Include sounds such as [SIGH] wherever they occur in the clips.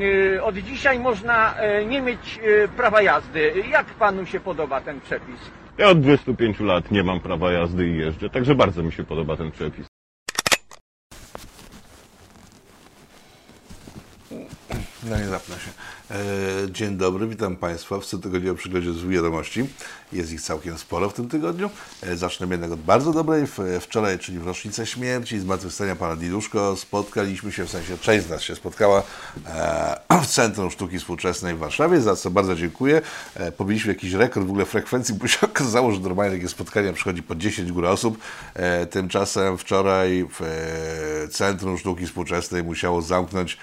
y, od dzisiaj można y, nie mieć y, prawa jazdy. Jak panu się podoba ten przepis? Ja od 25 lat nie mam prawa jazdy i jeżdżę, także bardzo mi się podoba ten przepis. No nie zapnę się. E, dzień dobry, witam Państwa w cotygodniowym przygodzie z wiadomości. Jest ich całkiem sporo w tym tygodniu. E, zacznę jednak od bardzo dobrej. Wczoraj, czyli w rocznicę śmierci, zmartwychwstania Pana Diduszko, spotkaliśmy się, w sensie część z nas się spotkała e, [CLEARS THROAT] w Centrum Sztuki Współczesnej w Warszawie, za co bardzo dziękuję. Pobiliśmy jakiś rekord w ogóle frekwencji, bo się okazało, że normalnie takie spotkania przychodzi po 10 góra osób. Tymczasem wczoraj w Centrum Sztuki Współczesnej musiało zamknąć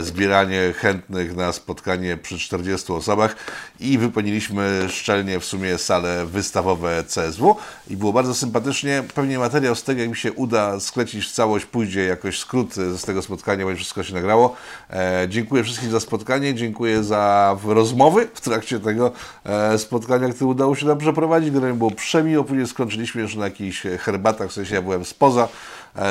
zbieranie chętnych na spotkanie przy 40 osobach i wypełniliśmy szczelnie w sumie sale wystawowe CSW i było bardzo sympatycznie. Pewnie materiał z tego, jak mi się uda sklecić w całość, pójdzie jakoś skrót z tego spotkania, bo wszystko się nagrało. E, dziękuję wszystkim za spotkanie, dziękuję za rozmowy w trakcie tego e, spotkania, które udało się nam przeprowadzić. Generalnie było przemiło, później skończyliśmy już na jakichś herbatach, w sensie ja byłem spoza e,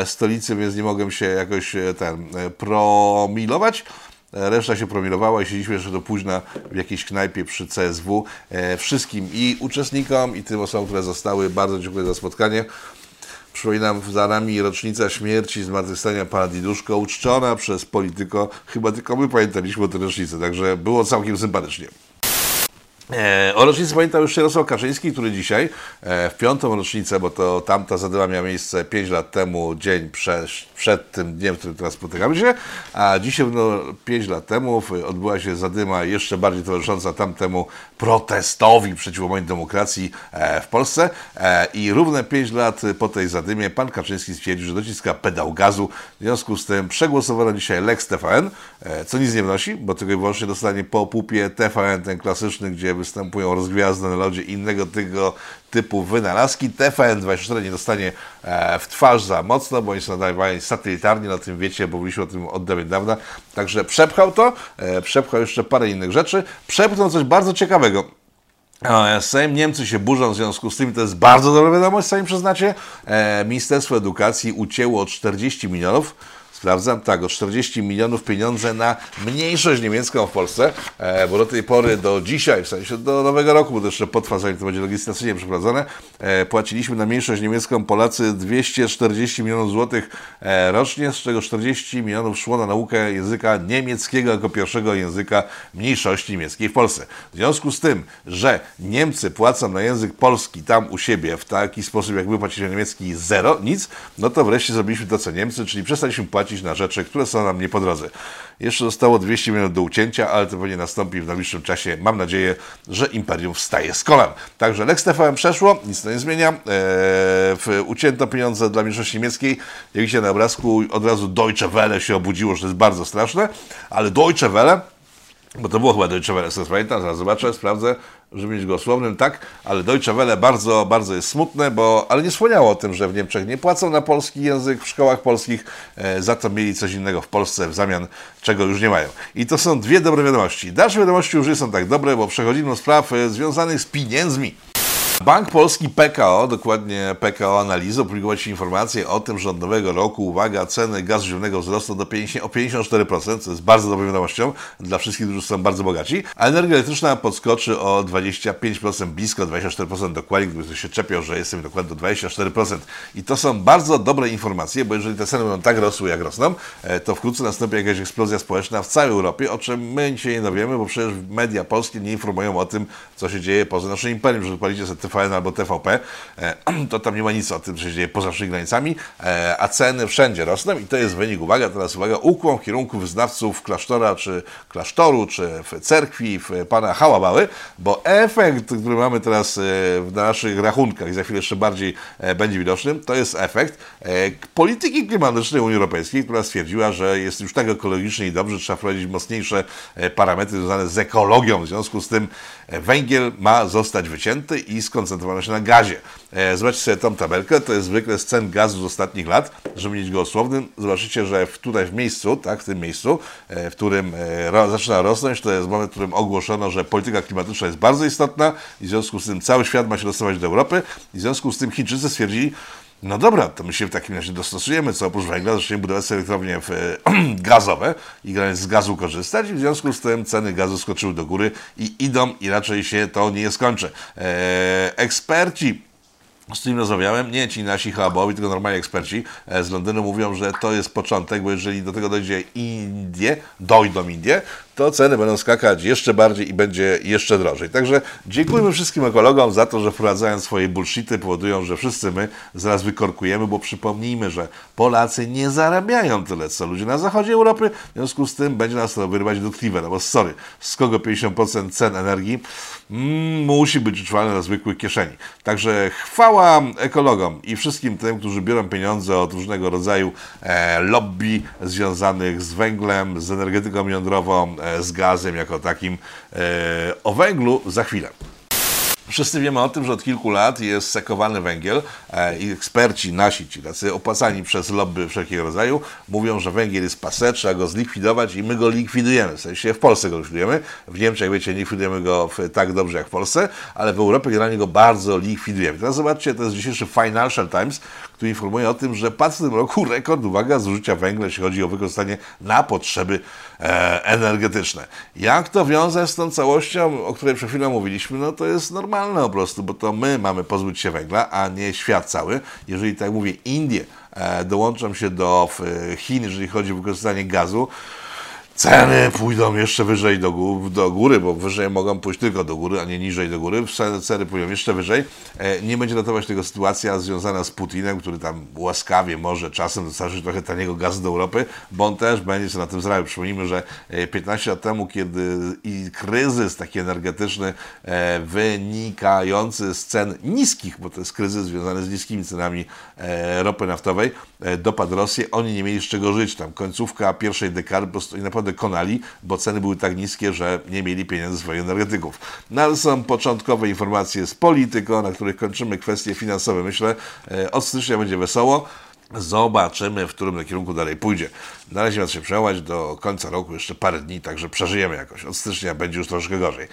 stolicy, więc nie mogłem się jakoś e, ten e, promilować. E, Reszta się promilowała i siedzieliśmy jeszcze do późna w jakiejś knajpie przy CSW. E, wszystkim i uczestnikom, i tym osobom, które zostały, bardzo dziękuję za spotkanie. Przypominam, za nami rocznica śmierci zmartwychwstania pana Diduszko, uczczona przez polityko. Chyba tylko my pamiętaliśmy o tę rocznicę, także było całkiem sympatycznie. E, o rocznicy pamiętał już Jarosław Kaczyński, który dzisiaj, e, w piątą rocznicę, bo to tamta zadyma miała miejsce 5 lat temu, dzień przed, przed tym dniem, w którym teraz spotykamy się, a dzisiaj, no, 5 lat temu odbyła się zadyma jeszcze bardziej towarzysząca tamtemu protestowi przeciwko mojej demokracji e, w Polsce. E, i równe 5 lat po tej zadymie pan Kaczyński stwierdził, że dociska pedał gazu, w związku z tym przegłosowano dzisiaj Lex TVN, e, co nic nie wnosi, bo tylko i wyłącznie dostanie po pupie TVN, ten klasyczny, gdzie występują rozgwiazdy na lodzie innego tego typu wynalazki. TVN24 nie dostanie e, w twarz za mocno, bo oni są nadawani satelitarnie, na tym wiecie, bo mówiliśmy o tym od dawna. Także przepchał to, e, przepchał jeszcze parę innych rzeczy, przepchnął coś bardzo ciekawego. Sejm, Niemcy się burzą w związku z tym, to jest bardzo dobra wiadomość, sami przyznacie. E, Ministerstwo Edukacji ucięło o 40 milionów. Sprawdzam, tak, o 40 milionów pieniądze na mniejszość niemiecką w Polsce, e, bo do tej pory, do dzisiaj, w sensie do nowego roku, bo to jeszcze potrwa, zanim to będzie legislacyjnie przeprowadzone, e, płaciliśmy na mniejszość niemiecką Polacy 240 milionów złotych e, rocznie, z czego 40 milionów szło na naukę języka niemieckiego jako pierwszego języka mniejszości niemieckiej w Polsce. W związku z tym, że Niemcy płacą na język polski tam u siebie w taki sposób, jak my płaciliśmy niemiecki zero, nic, no to wreszcie zrobiliśmy to, co Niemcy, czyli przestaliśmy płacić na rzeczy, które są nam nie po drodze. Jeszcze zostało 200 milionów do ucięcia, ale to pewnie nastąpi w najbliższym czasie. Mam nadzieję, że imperium wstaje z kolan. Także Lex TVN przeszło, nic to nie zmienia. Eee, ucięto pieniądze dla mniejszości niemieckiej. Jak widzicie na obrazku, od razu Deutsche Welle się obudziło, że to jest bardzo straszne, ale Deutsche Welle bo to było chyba Deutsche Welle, sobie pamiętam, zaraz zobaczę, sprawdzę, żeby mieć go słownym, tak, ale Deutsche Welle bardzo, bardzo jest smutne, bo, ale nie wspomniało o tym, że w Niemczech nie płacą na polski język w szkołach polskich, e, za to mieli coś innego w Polsce w zamian, czego już nie mają. I to są dwie dobre wiadomości. Dalsze wiadomości już nie są tak dobre, bo przechodzimy do spraw e, związanych z pieniędzmi. Bank Polski PKO, dokładnie PKO Analizy, opublikował dzisiaj informację o tym, że od nowego roku, uwaga, ceny gazu ziemnego wzrosną do 50, o 54%, co jest bardzo dobrą wiadomością dla wszystkich, którzy są bardzo bogaci, a energia elektryczna podskoczy o 25%, blisko 24% dokładnie, gdyby ktoś się czepiał, że jestem dokładnie do 24%. I to są bardzo dobre informacje, bo jeżeli te ceny będą tak rosły, jak rosną, e, to wkrótce nastąpi jakaś eksplozja społeczna w całej Europie, o czym my dzisiaj nie dowiemy, bo przecież media polskie nie informują o tym, co się dzieje poza naszym imperium, że palicie sobie TVN albo TVP, e, [CLEARS THROAT] to tam nie ma nic o tym, co się dzieje poza naszymi granicami, e, a ceny wszędzie rosną i to jest wynik, uwaga, teraz uwaga, ukłon w kierunku wyznawców klasztora, czy klasztoru, czy w cerkwi, w pana Hałabały, bo efekt, który mamy teraz e, na naszych rachunkach i za chwilę jeszcze bardziej e, będzie widoczny, to jest efekt e, polityki klimatycznej Unii Europejskiej, która stwierdziła, że jest już tak ekologicznie i dobrze, trzeba wprowadzić mocniejsze e, parametry związane z ekologią, w związku z tym e, węgiel ma zostać wycięty i skoncentrowano się na gazie. E, Zobaczcie sobie tą tabelkę, to jest wykres cen gazu z ostatnich lat, żeby mieć go słownym. Zobaczycie, że tutaj w miejscu, tak, w tym miejscu, e, w którym e, zaczyna rosnąć, to jest moment, w którym ogłoszono, że polityka klimatyczna jest bardzo istotna i w związku z tym cały świat ma się dostosować do Europy i w związku z tym Chińczycy stwierdzili, No dobra, to my się w takim razie dostosujemy, co oprócz węgla zaczniemy budować elektrownie w, [CLEARS THROAT] gazowe i z gazu korzystać w związku z tym ceny gazu skoczyły do góry i idą i raczej się to nie skończy. Eee, eksperci z którym rozmawiałem, nie ci nasi hubowi, tylko normalni eksperci e, z Londynu mówią, że to jest początek, bo jeżeli do tego dojdzie Indie, dojdą Indie, to ceny będą skakać jeszcze bardziej i będzie jeszcze drożej. Także dziękujemy wszystkim ekologom za to, że wprowadzają swoje bullshity, powodują, że wszyscy my zaraz wykorkujemy, bo przypomnijmy, że Polacy nie zarabiają tyle, co ludzie na zachodzie Europy, w związku z tym będzie nas to wyrywać dotkliwe, no bo sorry, z kogo 50% cen energii mm, musi być utrzymane na zwykłych kieszeni. Także chwała ekologom i wszystkim tym, którzy biorą pieniądze od różnego rodzaju e, lobby związanych z węglem, z energetyką jądrową, z gazem jako takim. E, o węglu za chwilę. Wszyscy wiemy o tym, że od kilku lat jest sekowany węgiel e, i eksperci nasi, ci tacy opłacani przez lobby wszelkiego rodzaju, mówią, że węgiel jest pase, trzeba go zlikwidować i my go likwidujemy. W sensie w Polsce go likwidujemy. W Niemczech, wiecie, nie likwidujemy go tak dobrze jak w Polsce, ale w Europie generalnie go bardzo likwidujemy. Teraz zobaczcie, to jest dzisiejszy Financial Times, informuje o tym, że padł w tym roku rekord, uwaga, zużycia węgla, jeśli chodzi o wykorzystanie na potrzeby e, energetyczne. Jak to wiązać z tą całością, o której przed chwilą mówiliśmy, no to jest normalne po prostu, bo to my mamy pozbyć się węgla, a nie świat cały. Jeżeli, tak mówię, Indie e, dołączą się do Chin, jeżeli chodzi o wykorzystanie gazu, Ceny pójdą jeszcze wyżej do, góry, do góry, bo wyżej mogą pójść tylko do góry, a nie niżej do góry. Ceny pójdą jeszcze wyżej. E, nie będzie ratować tego sytuacja związana z Putinem, który tam łaskawie może czasem dostarczyć trochę taniego gazu do Europy, bo on też będzie się na tym zrabiał. Przypomnijmy, że 15 e, lat temu, kiedy i kryzys taki energetyczny e, wynikający z cen niskich, bo to jest kryzys związany z niskimi cenami ropy naftowej, dopadł Rosję, oni nie mieli z czego żyć. Tam końcówka pierwszej dekady po prostu i naprawdę naprawdę konali, bo ceny były tak niskie, że nie mieli pieniędzy swoich energetyków. No są początkowe informacje z polityką, na których kończymy kwestie finansowe. Myślę, e, od stycznia będzie wesoło. Zobaczymy, w którym kierunku dalej pójdzie. Na razie ma się przełamać do końca roku, jeszcze parę dni, także przeżyjemy jakoś. Od stycznia będzie już troszkę gorzej.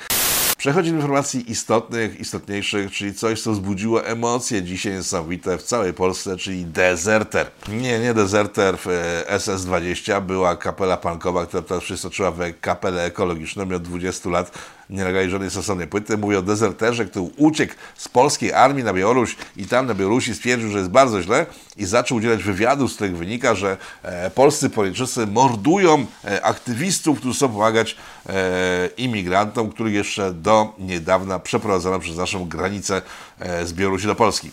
Przechodzi do informacji istotnych, istotniejszych, czyli coś, co wzbudziło emocje dzisiaj niesamowite w całej Polsce, czyli Deserter. Nie, nie Deserter w e, SS-20, była kapela punkowa, która teraz przystąpiła w kapelę ekologiczną, od 20 lat nie nagrali żadnej stosownej płyty. Mówię o dezerterze, który uciekł z polskiej armii na Białoruś i tam na Białorusi stwierdził, że jest bardzo źle i zaczął udzielać wywiadów, z których wynika, że e, polscy politycy mordują e, aktywistów, którzy chcą pomagać e, imigrantom, których jeszcze do niedawna przeprowadzono przez naszą granicę e, z Białorusi do Polski.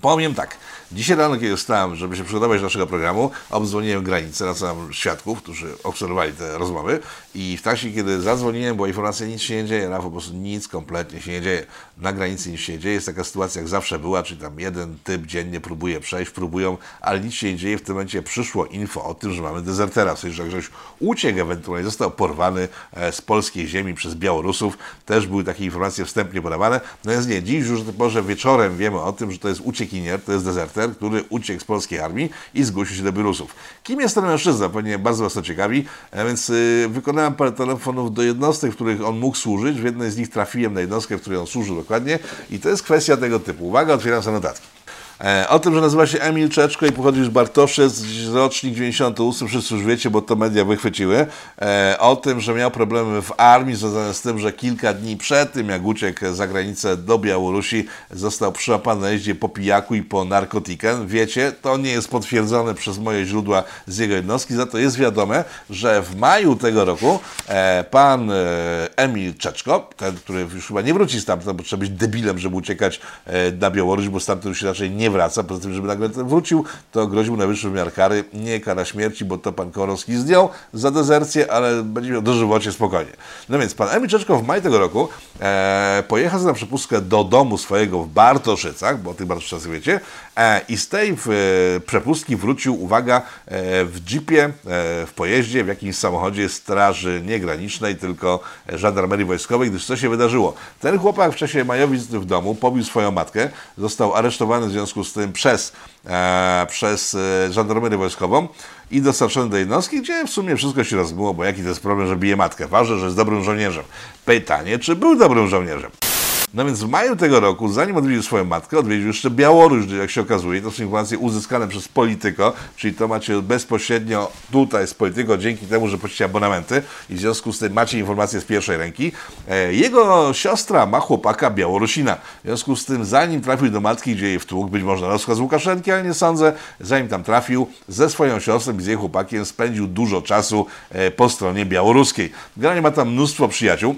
Powiem tak, Dzisiaj rano, kiedy wstałem, żeby się przygotować do naszego programu, obdzwoniłem granicę, na co świadków, którzy obserwowali te rozmowy i w trakcie, kiedy zadzwoniłem, była informacja, nic się nie dzieje, na po prostu nic kompletnie się nie dzieje. Na granicy nic się nie dzieje, jest taka sytuacja, jak zawsze była, czyli tam jeden typ dziennie próbuje przejść, próbują, ale nic się nie dzieje. W tym momencie przyszło info o tym, że mamy dezertera, w sensie, że ktoś uciekł ewentualnie, został porwany e, z polskiej ziemi przez Białorusów. Też były takie informacje wstępnie podawane. No więc nie, dziś już może wieczorem wiemy o tym, że to jest uciekinier, to jest dezerter, który uciekł z polskiej armii i zgłosił się do Białorusów. Kim jest ten mężczyzna? Pewnie bardzo Was to ciekawi, e, więc y, wykonałem parę telefonów do jednostek, w których on mógł służyć. W jednej z nich trafiłem na jednostkę, w której on służył dokładnie i to jest kwestia tego typu. Uwaga, otwieram sobie notatki. E, o tym, że nazywa się Emil Czeczko i pochodzi z Bartoszyc, rocznik 98, wszyscy już wiecie, bo to media wychwyciły. E, o tym, że miał problemy w armii związane z tym, że kilka dni przed tym, jak uciekł za granicę do Białorusi, został przyłapany na jeździe po pijaku i po narkotykę. Wiecie, to nie jest potwierdzone przez moje źródła z jego jednostki, za to jest wiadome, że w maju tego roku e, pan Emil Czeczko, ten, który już chyba nie wróci stamtąd, bo trzeba być debilem, żeby uciekać na Białoruś, bo stamtąd już raczej nie wraca. Poza tym, żeby nagle wrócił, to groził najwyższy wymiar kary, nie kara śmierci, bo to pan Korowski zdjął za dezercję, ale będzie miał dożywocie spokojnie. No więc pan Emil Czeczko w maju tego roku e, pojechał na przepustkę do domu swojego w Bartoszycach, bo o tych Bartoszycach wiecie, e, i z tej w, e, przepustki wrócił, uwaga, e, w jeepie, e, w pojeździe, w jakimś samochodzie straży nie granicznej, tylko żandarmerii wojskowej, gdyż co się wydarzyło? Ten chłopak w czasie majowic w domu pobił swoją matkę, został aresztowany w związku z tym przez, e, przez e, żandarmerię wojskową i dostarczony do jednostki, gdzie w sumie wszystko się rozmyło, bo jaki to jest problem, że bije matkę. Ważne, że jest dobrym żołnierzem. Pytanie, czy był dobrym żołnierzem? No więc w maju tego roku, zanim odwiedził swoją matkę, odwiedził jeszcze Białoruś, jak się okazuje, to są informacje uzyskane przez Polityko, czyli to macie bezpośrednio tutaj z Polityko, dzięki temu, że płacicie abonamenty i w związku z tym macie informacje z pierwszej ręki. E, Jego siostra ma chłopaka Białorusina. W związku z tym, zanim trafił do matki, gdzie jej wtłukł, być może rozkaz Łukaszenki, ale nie sądzę, zanim tam trafił, ze swoją siostrą i z jej chłopakiem spędził dużo czasu e, po stronie białoruskiej. Generalnie ma tam mnóstwo przyjaciół.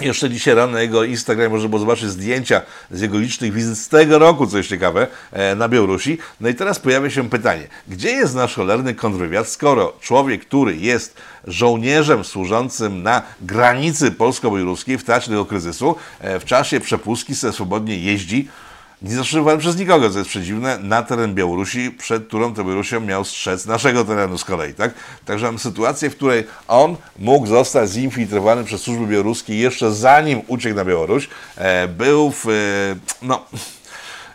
Jeszcze dzisiaj rano na jego Instagramie można było zobaczyć zdjęcia z jego licznych wizyt z tego roku, co jest ciekawe, e, na Białorusi. No i teraz pojawia się pytanie, gdzie jest nasz cholerny kontrwywiad, skoro człowiek, który jest żołnierzem służącym na granicy polsko-białoruskiej w trakcie tego kryzysu, e, w czasie przepustki sobie swobodnie jeździ, nie zatrzymywany przez nikogo, co jest przedziwne, na teren Białorusi, przed którą to Białorusią miał strzec naszego terenu z kolei, tak? Także mamy sytuację, w której on mógł zostać zinfiltrowany przez służby białoruskie jeszcze zanim uciekł na Białoruś. E, był w, e, no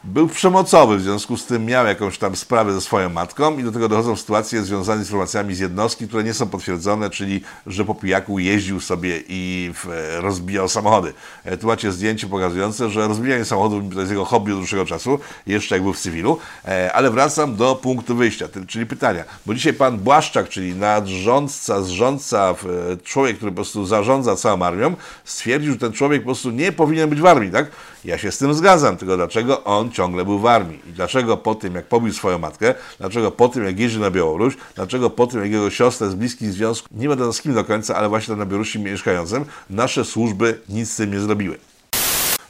był przemocowy, w związku z tym miał jakąś tam sprawę ze swoją matką i do tego dochodzą sytuacje związane z informacjami z jednostki, które nie są potwierdzone, czyli że po pijaku jeździł sobie i w, rozbijał samochody. E, Tu macie zdjęcie pokazujące, że rozbijanie samochodów to jest jego hobby od dłuższego czasu, jeszcze jak był w cywilu, E, ale wracam do punktu wyjścia, czyli pytania, bo dzisiaj pan Błaszczak, czyli nadrządca, zrządca, człowiek, który po prostu zarządza całą armią, stwierdził, że ten człowiek po prostu nie powinien być w armii, tak? Ja się z tym zgadzam, tylko dlaczego on ciągle był w armii? I dlaczego po tym, jak pobił swoją matkę, dlaczego po tym, jak jeździł na Białoruś, dlaczego po tym, jak jego siostra z bliskich związków, nie będę z kim do końca, ale właśnie na Białorusi mieszkającym, nasze służby nic z tym nie zrobiły.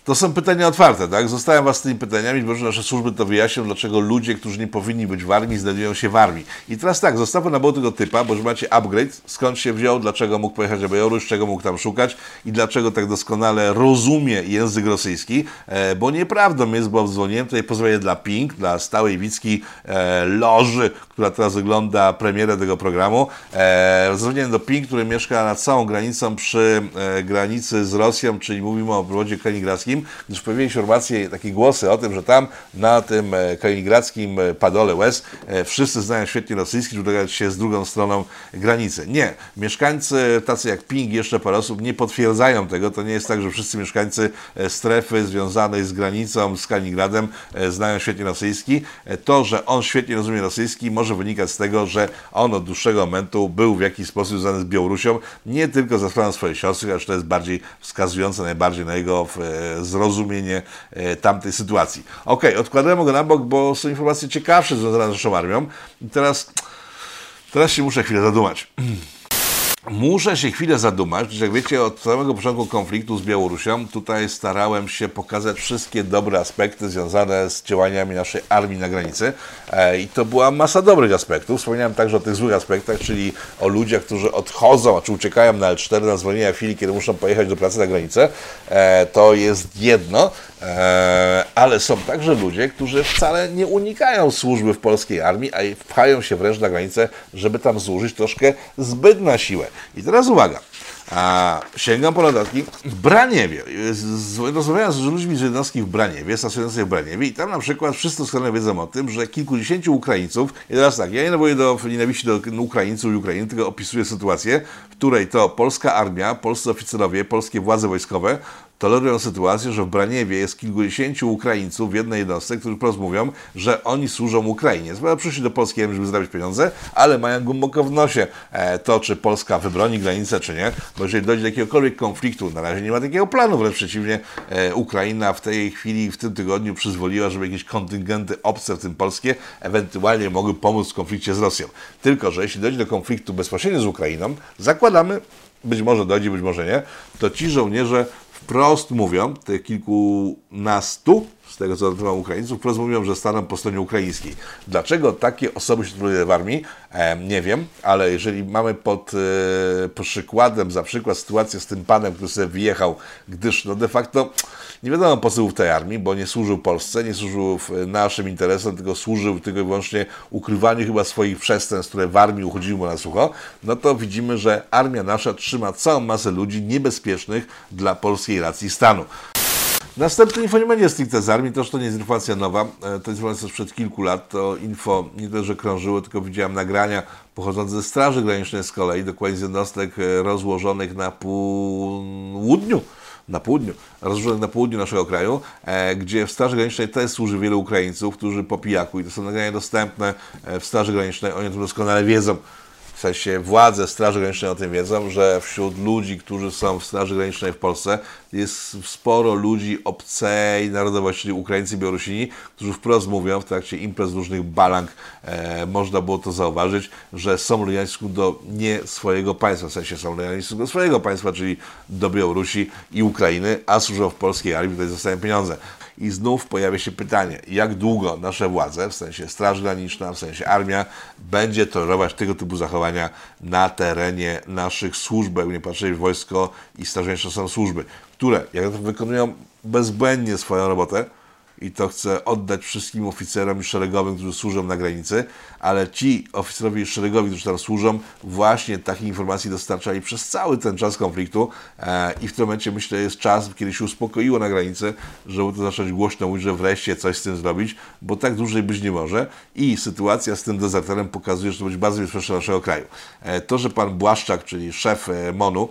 To są pytania otwarte, tak? Zostałem Was z tymi pytaniami, może nasze służby to wyjaśnią, dlaczego ludzie, którzy nie powinni być w armii, znajdują się w armii. I teraz tak, zostawmy na boku tego typa, bo już macie upgrade, skąd się wziął, dlaczego mógł pojechać na Białoruś, czego mógł tam szukać i dlaczego tak doskonale rozumie język rosyjski, e, bo nieprawdą jest, bo dzwoniłem tutaj pozwolenie dla Pink, dla stałej Wicki e, loży, która teraz ogląda premierę tego programu. E, dzwoniłem do Pink, który mieszka nad całą granicą przy e, granicy z Rosją, czyli mówimy o obwodzie kaliningradzkim, gdyż pojawiły się informacje, takie głosy o tym, że tam na tym e, kaliningradzkim e, padole łez e, wszyscy znają świetnie rosyjski, żeby dogadać się z drugą stroną granicy. Nie. Mieszkańcy, tacy jak Ping jeszcze parę osób, nie potwierdzają tego. To nie jest tak, że wszyscy mieszkańcy strefy związanej z granicą, z Kaliningradem znają świetnie rosyjski. To, że on świetnie rozumie rosyjski, może wynikać z tego, że on od dłuższego momentu był w jakiś sposób związany z Białorusią, nie tylko za sprawą swojej siostry, acz to jest bardziej wskazujące najbardziej na jego zrozumienie e, tamtej sytuacji. Okej, odkładamy go na bok, bo są informacje ciekawsze związane z naszą armią. I teraz, teraz się muszę chwilę zadumać. [CLEARS THROAT] Muszę się chwilę zadumać, że jak wiecie, od samego początku konfliktu z Białorusią tutaj starałem się pokazać wszystkie dobre aspekty związane z działaniami naszej armii na granicy e, i to była masa dobrych aspektów. Wspomniałem także o tych złych aspektach, czyli o ludziach, którzy odchodzą, czy uciekają na L4 na zwolnienia chwili, kiedy muszą pojechać do pracy na granicę. E, to jest jedno, ale są także ludzie, którzy wcale nie unikają służby w polskiej armii, a pchają się wręcz na granicę, żeby tam złożyć troszkę zbyt na siłę. I teraz uwaga. A, sięgam po dodatki. W Braniewie. Rozmawiałem z ludźmi z jednostki w Braniewie, stacjonującej w Braniewie i tam na przykład wszyscy doskonale wiedzą o tym, że kilkudziesięciu Ukraińców, i teraz tak, ja nie nawołuję do nienawiści do Ukraińców i Ukrainy, tylko opisuję sytuację, w której to polska armia, polscy oficerowie, polskie władze wojskowe tolerują sytuację, że w Braniewie jest kilkudziesięciu Ukraińców w jednej jednostce, którzy wprost mówią, że oni służą Ukrainie. Zbędą przyszli do Polski, żeby zarabiać pieniądze, ale mają głęboko w nosie e, to, czy Polska wybroni granicę, czy nie, bo jeżeli dojdzie do jakiegokolwiek konfliktu, na razie nie ma takiego planu, wręcz przeciwnie, e, Ukraina w tej chwili, w tym tygodniu przyzwoliła, żeby jakieś kontyngenty obce, w tym polskie, ewentualnie mogły pomóc w konflikcie z Rosją. Tylko, że jeśli dojdzie do konfliktu bezpośrednio z Ukrainą, zakładamy, być może dojdzie, być może nie, to ci żołnierze wprost mówią, tych kilkunastu, z tego co dotyczy Ukraińców, mówią, że staną po stronie ukraińskiej. Dlaczego takie osoby się truduje w armii? E, nie wiem, ale jeżeli mamy pod e, przykładem, za przykład sytuację z tym panem, który sobie wyjechał, gdyż no de facto nie wiadomo po co był w tej armii, bo nie służył Polsce, nie służył naszym interesom, tylko służył tylko i wyłącznie ukrywaniu chyba swoich przestępstw, które w armii uchodziły mu na sucho, no to widzimy, że armia nasza trzyma całą masę ludzi niebezpiecznych dla polskiej racji stanu. Następne info nie będzie stricte z armii, też to nie jest informacja nowa, e, to jest informacja sprzed kilku lat, to info nie tylko, że krążyło, tylko widziałem nagrania pochodzące ze Straży Granicznej z kolei, dokładnie z jednostek e, rozłożonych na południu na południu, rozłożonych na południu naszego kraju, e, gdzie w Straży Granicznej też służy wielu Ukraińców, którzy po pijaku i to są nagrania dostępne w Straży Granicznej, oni to doskonale wiedzą. Sensie władze Straży Granicznej o tym wiedzą, że wśród ludzi, którzy są w Straży Granicznej w Polsce, jest sporo ludzi obcej narodowości, czyli Ukraińcy, Białorusini, którzy wprost mówią w trakcie imprez różnych balang, e, można było to zauważyć, że są lojalni do nie swojego państwa, w sensie są lojalni do swojego państwa, czyli do Białorusi i Ukrainy, a służą w polskiej armii, tutaj zostają pieniądze. I znów pojawia się pytanie, jak długo nasze władze, w sensie Straż Graniczna, w sensie armia, będzie tolerować tego typu zachowania na terenie naszych służb, jakby nie patrzeć, wojsko i Straż Graniczna są służby, które, jak wykonują bezbłędnie swoją robotę, i to chcę oddać wszystkim oficerom i szeregowym, którzy służą na granicy, ale ci oficerowie i szeregowi, którzy tam służą, właśnie takich informacji dostarczali przez cały ten czas konfliktu e, i w tym momencie myślę jest czas, kiedy się uspokoiło na granicy, żeby to zacząć głośno mówić, że wreszcie coś z tym zrobić, bo tak dłużej być nie może i sytuacja z tym dezerterem pokazuje, że to być bardzo bezpieczne naszego kraju. E, to, że pan Błaszczak, czyli szef e, MONU,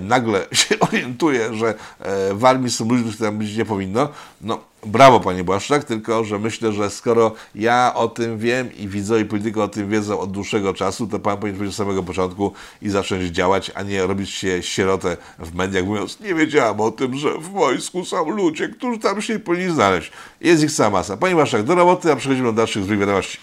nagle [LAUGHS] się orientuje, że e, w armii są ludzie, których tam być nie powinno, no brawo panie Błaszczak, tylko że myślę, że skoro ja o tym wiem i widzowie politycy o tym wiedzą od dłuższego czasu, to pan powinien powiedzieć od samego początku i zacząć działać, a nie robić się sierotę w mediach, mówiąc, nie wiedziałam o tym, że w wojsku są ludzie, którzy tam się powinni znaleźć. Jest ich sama masa. Panie Błaszczak, do roboty, a przechodzimy do dalszych złych wiadomości.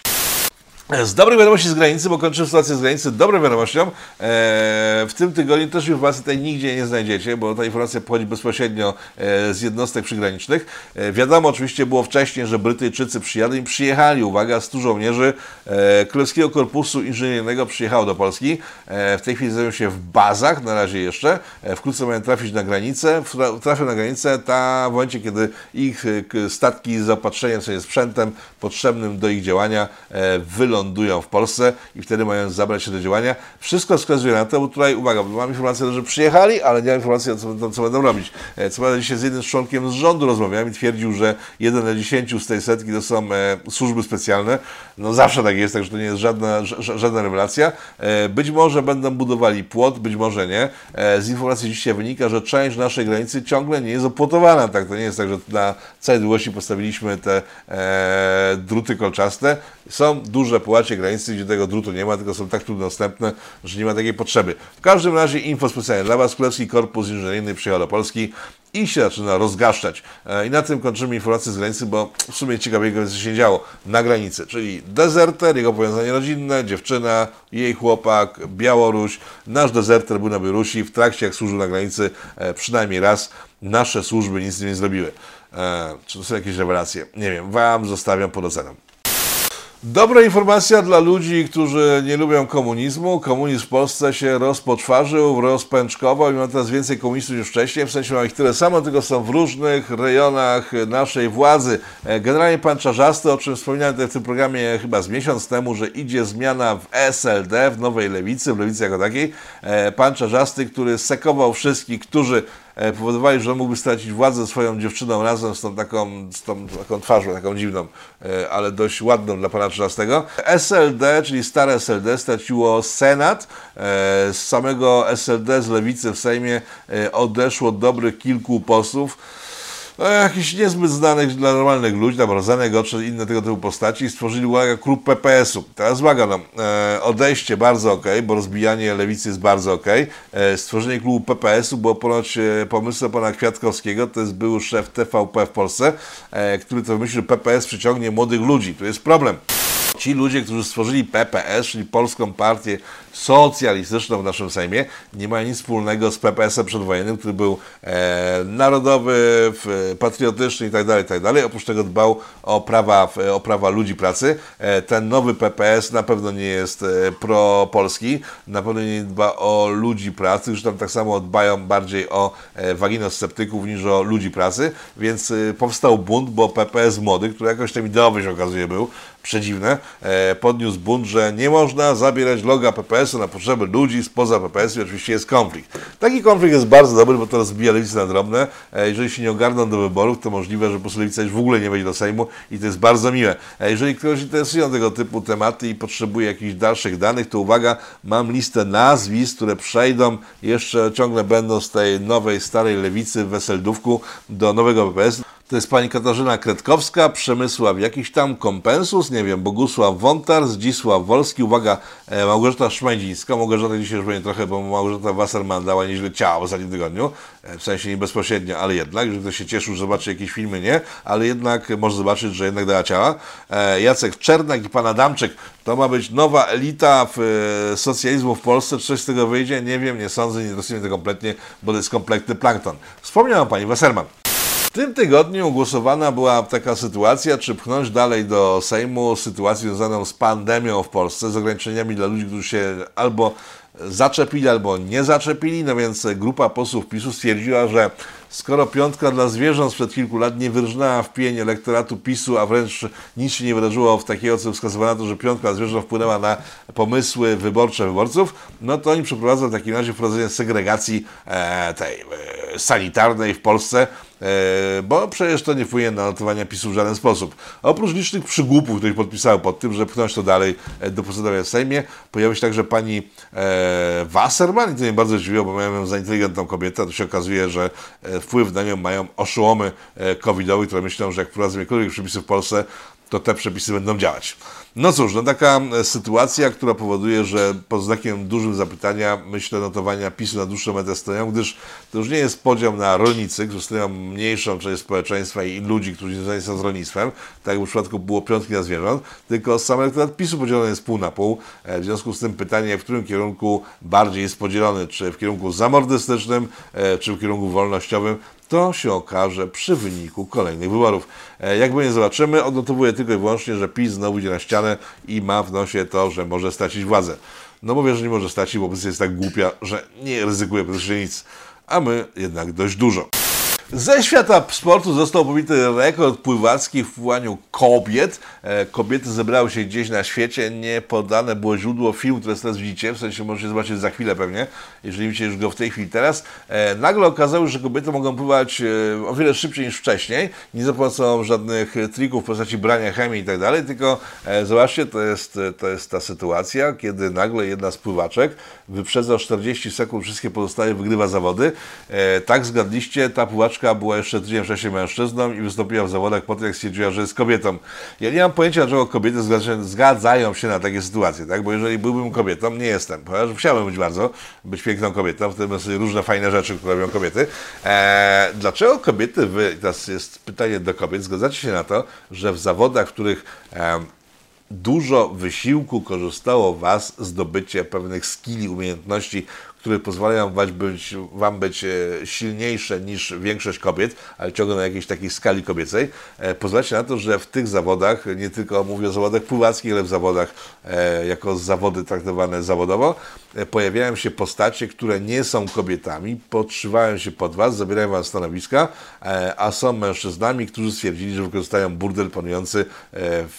Z dobrej wiadomości z granicy, bo kończymy sytuację z granicy dobrą wiadomością. Eee, w tym tygodniu też informacji tutaj nigdzie nie znajdziecie, bo ta informacja pochodzi bezpośrednio e, z jednostek przygranicznych. E, wiadomo oczywiście było wcześniej, że Brytyjczycy przyjadą i przyjechali, uwaga, 100 żołnierzy e, Królewskiego Korpusu Inżynieryjnego przyjechało do Polski. E, w tej chwili znajdują się w bazach, na razie jeszcze. E, wkrótce mają trafić na granicę. Trafią na granicę ta, w momencie, kiedy ich e, statki z zaopatrzeniem, jest sprzętem potrzebnym do ich działania, e, wylądują lądują w Polsce i wtedy mają zabrać się do działania. Wszystko wskazuje na to, bo tutaj, uwaga, mam informację, że przyjechali, ale nie mam informacji, co, co będą robić. E, co prawda dzisiaj z jednym z członkiem z rządu rozmawiałem i twierdził, że jeden na dziesięciu z tej setki to są e, służby specjalne. No zawsze tak jest, także to nie jest żadna, żadna rewelacja. E, być może będą budowali płot, być może nie. E, z informacji dzisiaj wynika, że część naszej granicy ciągle nie jest opłotowana. Tak, to nie jest tak, że na całej długości postawiliśmy te e, druty kolczaste. Są duże połacie granicy, gdzie tego drutu nie ma, tylko są tak trudno dostępne, że nie ma takiej potrzeby. W każdym razie info specjalnie dla Was. Królewski Korpus Inżynieryjny przyjechał do Polski i się zaczyna rozgaszczać. E, I na tym kończymy informacje z granicy, bo w sumie ciekawego co się działo na granicy, czyli dezerter, jego powiązanie rodzinne, dziewczyna, jej chłopak, Białoruś. Nasz dezerter był na Białorusi w trakcie jak służył na granicy e, przynajmniej raz. Nasze służby nic nie zrobiły. E, czy to są jakieś rewelacje? Nie wiem, Wam zostawiam pod oceną. Dobra informacja dla ludzi, którzy nie lubią komunizmu. Komunizm w Polsce się rozpoczwarzył, rozpęczkował i ma teraz więcej komunistów niż wcześniej. W sensie ma ich tyle samo, tylko są w różnych rejonach naszej władzy. E, generalnie pan Czarzasty, o czym wspominałem w tym programie chyba z miesiąc temu, że idzie zmiana w SLD, w Nowej Lewicy, w Lewicy jako takiej. E, pan Czarzasty, który sekował wszystkich, którzy powodowali, że mógłby stracić władzę swoją dziewczyną razem z tą taką, z tą taką twarzą, taką dziwną, e, ale dość ładną dla pana XIII. SLD, czyli stare SLD, straciło Senat. E, z samego SLD, z lewicy w Sejmie odeszło dobrych kilku posłów no, niezbyt znanych dla normalnych ludzi, tam Rozanek czy inne tego typu postaci, stworzyli uwaga klub PPS-u. Teraz uwaga, no, e, odejście bardzo ok, bo rozbijanie lewicy jest bardzo ok. E, stworzenie klubu PPS-u było ponoć e, pomysłem pana Kwiatkowskiego, to jest był szef TVP w Polsce, e, który to wymyślił, że PPS przyciągnie młodych ludzi. Tu jest problem. Ci ludzie, którzy stworzyli PPS, czyli Polską Partię Socjalistyczną w naszym Sejmie, nie mają nic wspólnego z PPS-em przedwojennym, który był e, narodowy, patriotyczny itd., tak itd. Tak Oprócz tego dbał o prawa, o prawa ludzi pracy. E, ten nowy PPS na pewno nie jest e, pro-polski, na pewno nie dba o ludzi pracy, już tam tak samo dbają bardziej o e, waginosceptyków niż o ludzi pracy, więc e, powstał bunt, bo PPS młody, który jakoś tam ideowy się okazuje był, przedziwne, e, podniósł bunt, że nie można zabierać loga PPS-u na potrzeby ludzi spoza PPS-u oczywiście jest konflikt. Taki konflikt jest bardzo dobry, bo to rozbija lewicę na drobne. E, jeżeli się nie ogarną do wyborów, to możliwe, że po prostu lewica już w ogóle nie wejdzie do Sejmu i to jest bardzo miłe. E, jeżeli ktoś interesują tego typu tematy i potrzebuje jakichś dalszych danych, to uwaga, mam listę nazwisk, które przejdą, jeszcze ciągle będą z tej nowej, starej lewicy w Weseldówku do nowego PPS. To jest pani Katarzyna Kretkowska, Przemysław jakiś tam Kompensus, nie wiem, Bogusław Wontar, Zdzisław Wolski, uwaga, e, Małgorzata Szmędzińska. Małgorzata dzisiaj już będzie trochę, bo Małgorzata Wasserman dała nieźle ciała w ostatnim tygodniu, e, w sensie nie bezpośrednio, ale jednak, że ktoś się cieszył, zobaczy jakieś filmy, nie, ale jednak może zobaczyć, że jednak dała ciała. E, Jacek Czernak i pan Adamczyk, to ma być nowa elita w, socjalizmu w Polsce, czy coś z tego wyjdzie, nie wiem, nie sądzę, nie interesuje mnie to kompletnie, bo to jest kompletny plankton. Wspomniała pani Wasserman. Tym tygodniu głosowana była taka sytuacja, czy pchnąć dalej do Sejmu sytuację związaną z pandemią w Polsce, z ograniczeniami dla ludzi, którzy się albo zaczepili, albo nie zaczepili. No więc grupa posłów PiSu stwierdziła, że skoro piątka dla zwierząt sprzed kilku lat nie wyrżnęła w pień elektoratu PiSu, a wręcz nic się nie wydarzyło w takiego, co wskazywano na to, że piątka dla zwierząt wpłynęła na pomysły wyborcze wyborców, no to oni przeprowadzą w takim razie wprowadzenie segregacji e, tej e, sanitarnej w Polsce, bo przecież to nie wpłynie na notowania PiSu w żaden sposób. Oprócz licznych przygłupów, które podpisały pod tym, że pchnąć to dalej e, do procedowania w Sejmie, pojawiła się także pani e, Wasserman i to mnie bardzo dziwiło, bo miałem ją za inteligentną kobietę, to się okazuje, że e, wpływ na nią mają oszołomy e, covidowe, które myślą, że jak wprowadzą jakiekolwiek przepisy w Polsce, to te przepisy będą działać. No cóż, no taka e, sytuacja, która powoduje, że pod znakiem dużym zapytania myślę notowania PiSu na dłuższą metę stoją, gdyż to już nie jest podział na rolnicy, którzy stoją mniejszą część społeczeństwa i ludzi, którzy związani są z rolnictwem, tak jak w przypadku było piątki na zwierząt, tylko sam elektorat PiSu podzielony jest pół na pół. E, w związku z tym pytanie, w którym kierunku bardziej jest podzielony, czy w kierunku zamordystycznym, e, czy w kierunku wolnościowym, to się okaże przy wyniku kolejnych wyborów. Jakby nie zobaczymy, odnotowuję tylko i wyłącznie, że PiS znowu idzie na ścianę i ma w nosie to, że może stracić władzę. No mówię, że nie może stracić, bo opozycja jest tak głupia, że nie ryzykuje praktycznie nic, a my jednak dość dużo. Ze świata sportu został pobity rekord pływacki w pływaniu kobiet. E, kobiety zebrały się gdzieś na świecie, nie podane było źródło filmu, które teraz widzicie, w sensie możecie zobaczyć za chwilę pewnie, jeżeli widzicie już go w tej chwili teraz. E, nagle okazało się, że kobiety mogą pływać e, o wiele szybciej niż wcześniej, nie za pomocą żadnych trików w postaci brania chemii i tak dalej, tylko zobaczcie, to jest, to jest ta sytuacja, kiedy nagle jedna z pływaczek wyprzedza 40 sekund wszystkie pozostałe, wygrywa zawody. Tak zgadliście, ta pływaczka była jeszcze tydzień wcześniej mężczyzną i wystąpiła w zawodach po tym, jak stwierdziła, że jest kobietą. Ja nie mam pojęcia, dlaczego kobiety zgadzają się na takie sytuacje, tak? bo jeżeli byłbym kobietą, nie jestem, ponieważ chciałbym być bardzo, być piękną kobietą, wtedy sobie różne fajne rzeczy, które robią kobiety. Eee, dlaczego kobiety, wy, teraz jest pytanie do kobiet, zgadzacie się na to, że w zawodach, w których dużo wysiłku korzystało Was zdobycie pewnych skilli, umiejętności, które pozwalają wam być, wam być e, silniejsze niż większość kobiet, ale ciągle na jakiejś takiej skali kobiecej, e, pozwalacie na to, że w tych zawodach, nie tylko mówię o zawodach pływackich, ale w zawodach e, jako zawody traktowane zawodowo, pojawiają się postacie, które nie są kobietami, podszywają się pod was, zabierają wam stanowiska, a są mężczyznami, którzy stwierdzili, że wykorzystają burdel panujący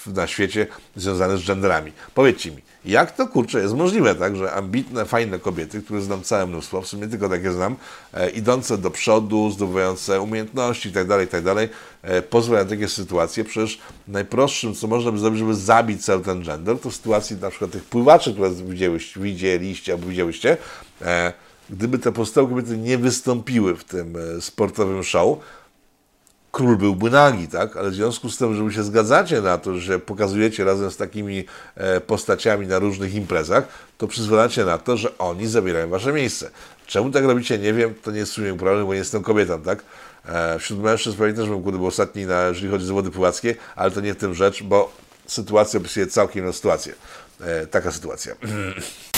na świecie związany z genderami. Powiedzcie mi, jak to kurczę jest możliwe, tak, że ambitne, fajne kobiety, które znam całe mnóstwo, w sumie tylko takie znam, e, idące do przodu, zdobywające umiejętności itd., tak itd., tak e, pozwalają na takie sytuacje. Przecież najprostszym, co można by zrobić, żeby zabić cały ten gender, to w sytuacji na przykład tych pływaczy, które widzieliście albo widziałyście, e, gdyby te pozostałe kobiety nie wystąpiły w tym e, sportowym show, król byłby nagi, tak? Ale w związku z tym, że wy się zgadzacie na to, że pokazujecie razem z takimi e, postaciami na różnych imprezach, to przyzwalacie na to, że oni zabierają wasze miejsce. Czemu tak robicie, nie wiem, to nie jest w sumie problem, bo nie jestem kobietą, tak? E, wśród mężczyzn pewnie też bym kurde był ostatni, na, jeżeli chodzi o zawody pływackie, ale to nie w tym rzecz, bo sytuacja opisuje całkiem inną sytuację. E, taka sytuacja. [CLEARS THROAT]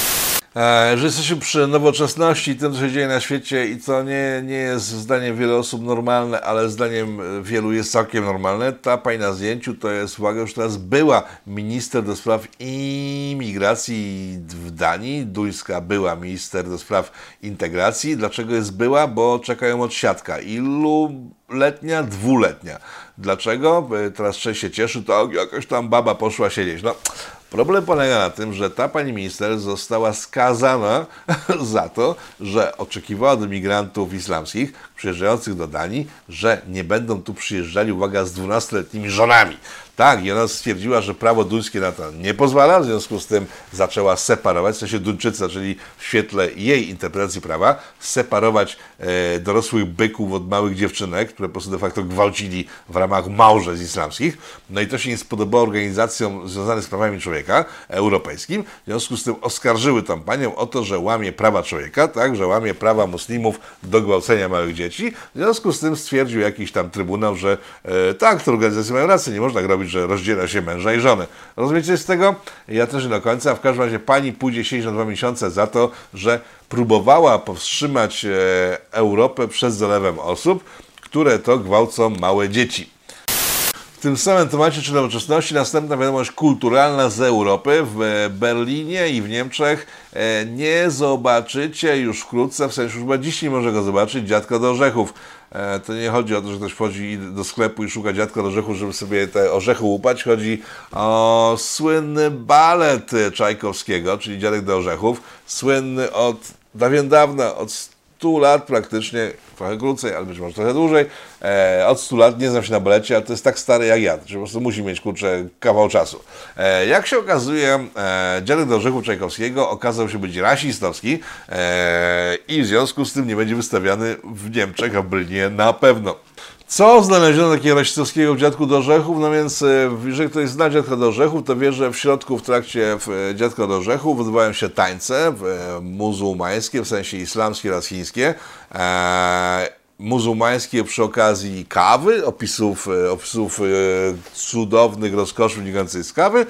E, że jesteśmy przy nowoczesności, tym, co się dzieje na świecie i co nie, nie jest zdaniem wielu osób normalne, ale zdaniem wielu jest całkiem normalne. Ta pani na zdjęciu to jest, uwaga, już teraz była minister do spraw imigracji w Danii, duńska była minister do spraw integracji. Dlaczego jest była? Bo czekają od siatka. Ilu letnia? Dwuletnia. Dlaczego? Teraz część się cieszy, to jakaś tam baba poszła siedzieć. No, problem polega na tym, że ta pani minister została skazana [LAUGHS] za to, że oczekiwała od migrantów islamskich przyjeżdżających do Danii, że nie będą tu przyjeżdżali, uwaga, z 12-letnimi żonami. Tak, i ona stwierdziła, że prawo duńskie na to nie pozwala, w związku z tym zaczęła separować, w sensie Duńczycy zaczęli w świetle jej interpretacji prawa separować e, dorosłych byków od małych dziewczynek, które po prostu de facto gwałcili w ramach małżeństw islamskich. No i to się nie spodobało organizacjom związanym z prawami człowieka europejskim, w związku z tym oskarżyły tą panią o to, że łamie prawa człowieka, tak, że łamie prawa muslimów do gwałcenia małych dzieci. W związku z tym stwierdził jakiś tam trybunał, że e, tak, te organizacje mają rację, nie można że rozdziela się męża i żonę. Rozumiecie z tego? Ja też nie do końca. W każdym razie pani pójdzie siedzieć na dwa miesiące za to, że próbowała powstrzymać e, Europę przed zalewem osób, które to gwałcą małe dzieci. W tym samym temacie czy nowoczesności następna wiadomość kulturalna z Europy. W Berlinie i w Niemczech e, nie zobaczycie już wkrótce, w sensie już chyba dziś nie może go zobaczyć, dziadka do orzechów. E, To nie chodzi o to, że ktoś wchodzi do sklepu i szuka dziadka do orzechów, żeby sobie te orzechy łupać. Chodzi o słynny balet Czajkowskiego, czyli Dziadek do orzechów. Słynny od dawien dawna, od 100 lat praktycznie, trochę krócej, ale być może trochę dłużej. E, od 100 lat nie znam się na balecie, ale to jest tak stary jak ja, że po prostu musi mieć kurczę kawał czasu. E, jak się okazuje, e, Dziadek do Orzechu Czajkowskiego okazał się być rasistowski e, i w związku z tym nie będzie wystawiany w Niemczech, a w Berlinie na pewno. Co znaleziono takiego rasistowskiego w Dziadku do Orzechów? No więc, e, jeżeli ktoś zna Dziadka do Orzechów, to wie, że w środku, w trakcie e, Dziadka do Orzechów odbywają się tańce e, muzułmańskie, w sensie islamskie oraz chińskie. E, muzułmańskie przy okazji kawy, opisów, opisów cudownych rozkoszy wynikających z kawy,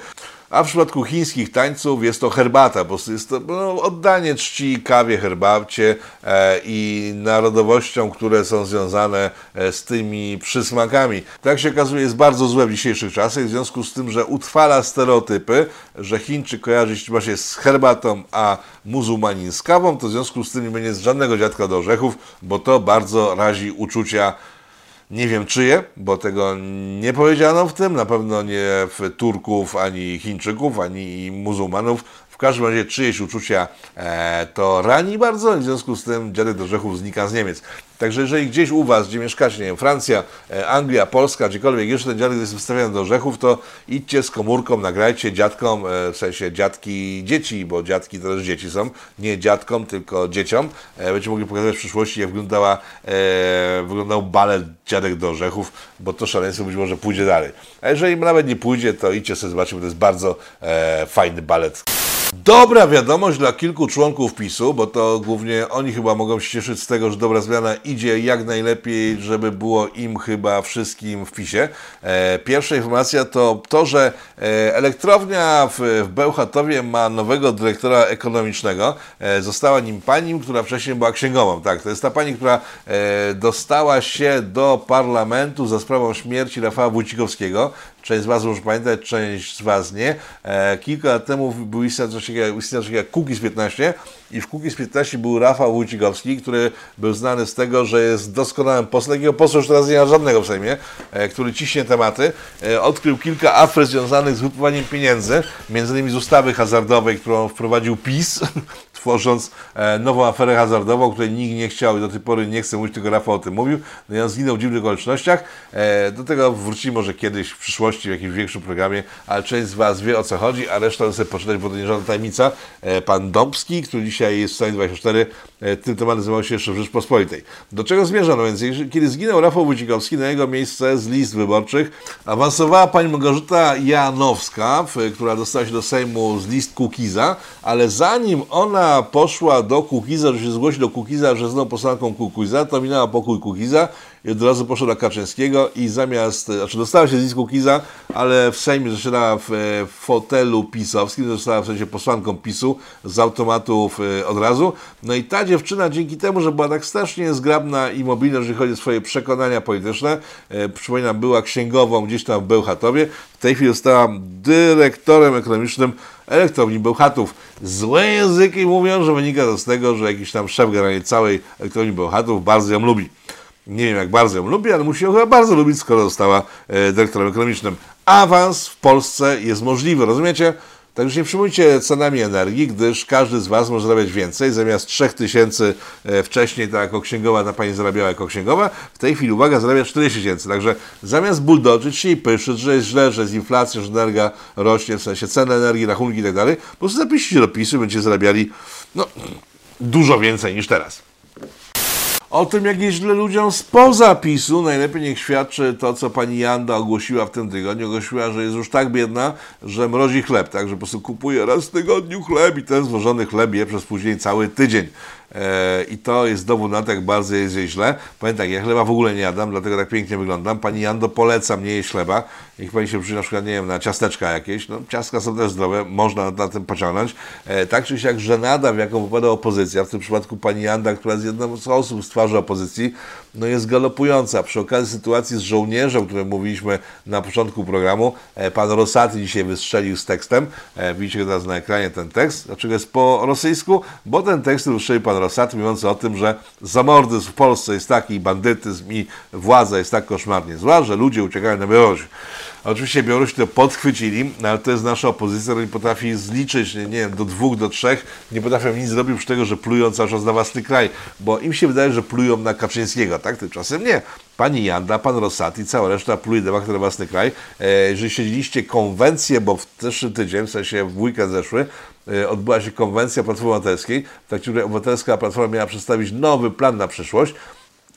a w przypadku chińskich tańców jest to herbata, bo jest to no, oddanie czci kawie, herbacie e, i narodowościom, które są związane e, z tymi przysmakami. Tak się okazuje, jest bardzo złe w dzisiejszych czasach, w związku z tym, że utrwala stereotypy, że Chińczyk kojarzy się właśnie z herbatą, a muzułmanin z kawą, to w związku z tym nie będzie żadnego dziadka do orzechów, bo to bardzo razi uczucia nie wiem czyje, bo tego nie powiedziano w tym, na pewno nie w Turków, ani Chińczyków, ani muzułmanów. Każdym razie czyjeś uczucia e, to rani bardzo w związku z tym dziadek do grzechów znika z Niemiec. Także jeżeli gdzieś u Was, gdzie mieszkacie, nie wiem, Francja, e, Anglia, Polska, gdziekolwiek jeszcze ten dziadek jest wystawiony do orzechów, to idźcie z komórką, nagrajcie dziadkom, e, w sensie dziadki dzieci, bo dziadki to też dzieci są, nie dziadkom, tylko dzieciom. E, będziecie mogli pokazać w przyszłości, jak wyglądała, e, wyglądał balet dziadek do orzechów, bo to szaleństwo być może pójdzie dalej. A jeżeli nawet nie pójdzie, to idźcie sobie zobaczyć, bo to jest bardzo e, fajny balet. Dobra wiadomość dla kilku członków PiSu, bo to głównie oni chyba mogą się cieszyć z tego, że dobra zmiana idzie jak najlepiej, żeby było im chyba wszystkim w PiSie. E, pierwsza informacja to to, że e, elektrownia w, w Bełchatowie ma nowego dyrektora ekonomicznego. E, została nim pani, która wcześniej była księgową. Tak, to jest ta pani, która e, dostała się do parlamentu za sprawą śmierci Rafała Wójcikowskiego. Część z Was może pamiętać, część z Was nie. E, kilka lat temu był istniał coś takiego istniał coś takiego jak Kukiz 15 i w Kukiz 15 był Rafał Wójcikowski, który był znany z tego, że jest doskonałym posłem, takiego posła już teraz nie ma żadnego w Sejmie, e, który ciśnie tematy. E, odkrył kilka afer związanych z wypływaniem pieniędzy, między innymi z ustawy hazardowej, którą wprowadził PiS, [LAUGHS] tworząc e, nową aferę hazardową, której nikt nie chciał i do tej pory nie chce mówić, tylko Rafał o tym mówił. No i on zginął w dziwnych okolicznościach. E, do tego wrócimy może kiedyś w przyszłości w jakimś większym programie, ale część z Was wie o co chodzi, a resztę sobie poczytać, bo to nie żadna tajemnica. E, pan Dąbski, który dzisiaj jest w Stanie 24, e, tym tematem zajmował się jeszcze w Rzeczpospolitej. Do czego zmierzam? No więc kiedy zginął Rafał Wójcikowski, na jego miejsce z list wyborczych awansowała pani Małgorzata Janowska, która dostała się do Sejmu z list Kukiza, ale zanim ona poszła do Kukiza, że się zgłosi do Kukiza, że znowu posłanką Kukiza, to minęła pokój Kukiza i od razu poszła do Kaczyńskiego i zamiast, znaczy dostała się z list Kukiza, ale w Sejmie zasiadała w, e, w fotelu pisowskim, została w sensie posłanką PiSu z automatów e, od razu. No i ta dziewczyna dzięki temu, że była tak strasznie zgrabna i mobilna, jeżeli chodzi o swoje przekonania polityczne, e, przypominam, była księgową gdzieś tam w Bełchatowie, w tej chwili została dyrektorem ekonomicznym elektrowni Bełchatów. Złe języki mówią, że wynika to z tego, że jakiś tam szef generalnie całej elektrowni Bełchatów bardzo ją lubi. Nie wiem, jak bardzo ją lubi, ale musi ją chyba bardzo lubić, skoro została e, dyrektorem ekonomicznym. Awans w Polsce jest możliwy, rozumiecie? Także nie przyjmujcie cenami energii, gdyż każdy z Was może zarabiać więcej. Zamiast 3000 e, wcześniej, tak jako księgowa, ta Pani zarabiała jako księgowa, w tej chwili, uwaga, zarabia 4000. Także zamiast buldożyć się i pyszyć, że jest źle, że jest inflacja, że energia rośnie, w sensie ceny energii, rachunki i tak po prostu zapiszcie dopisy, będziecie zarabiali no, dużo więcej niż teraz. O tym, jak jest źle ludziom spoza PiSu, najlepiej niech świadczy to, co pani Janda ogłosiła w tym tygodniu. Ogłosiła, że jest już tak biedna, że mrozi chleb, tak, że po prostu kupuje raz w tygodniu chleb i ten złożony chleb je przez później cały tydzień. E, I to jest dowód na to, jak bardzo jest jej źle. Powiem tak, ja chleba w ogóle nie jadam, dlatego tak pięknie wyglądam. Pani Jando polecam nie jeść chleba. Niech pani się przyjdzie na przykład, nie wiem, na ciasteczka jakieś. No, ciastka są też zdrowe, można na tym pociągnąć. E, tak czy siak żenada, w jaką wypada opozycja, w tym przypadku pani Janda, która jest jedną z osób z twarzy opozycji, no jest galopująca. Przy okazji sytuacji z żołnierzem, o którym mówiliśmy na początku programu, e, pan Rosati dzisiaj wystrzelił z tekstem. Widzicie teraz na ekranie ten tekst. Dlaczego jest po rosyjsku? Bo ten tekst wystrzelił pan Rosat, mówiący o tym, że zamordyzm w Polsce jest taki, bandytyzm i władza jest tak koszmarnie zła, że ludzie uciekają na Białoruś. Oczywiście Białoruś to podchwycili, no ale to jest nasza opozycja, która nie potrafi zliczyć, nie, nie wiem, do dwóch, do trzech, nie potrafią nic zrobić przy tego, że plują cały czas na własny kraj, bo im się wydaje, że plują na Kaczyńskiego, tak? Tymczasem nie. Pani Janda, pan Rosati, cała reszta pluje de facto na własny kraj. E, jeżeli śledziliście konwencję, bo w zeszły tydzień, w sensie w weekend zeszły, odbyła się konwencja Platformy Obywatelskiej, w trakcie której Obywatelska Platforma miała przedstawić nowy plan na przyszłość,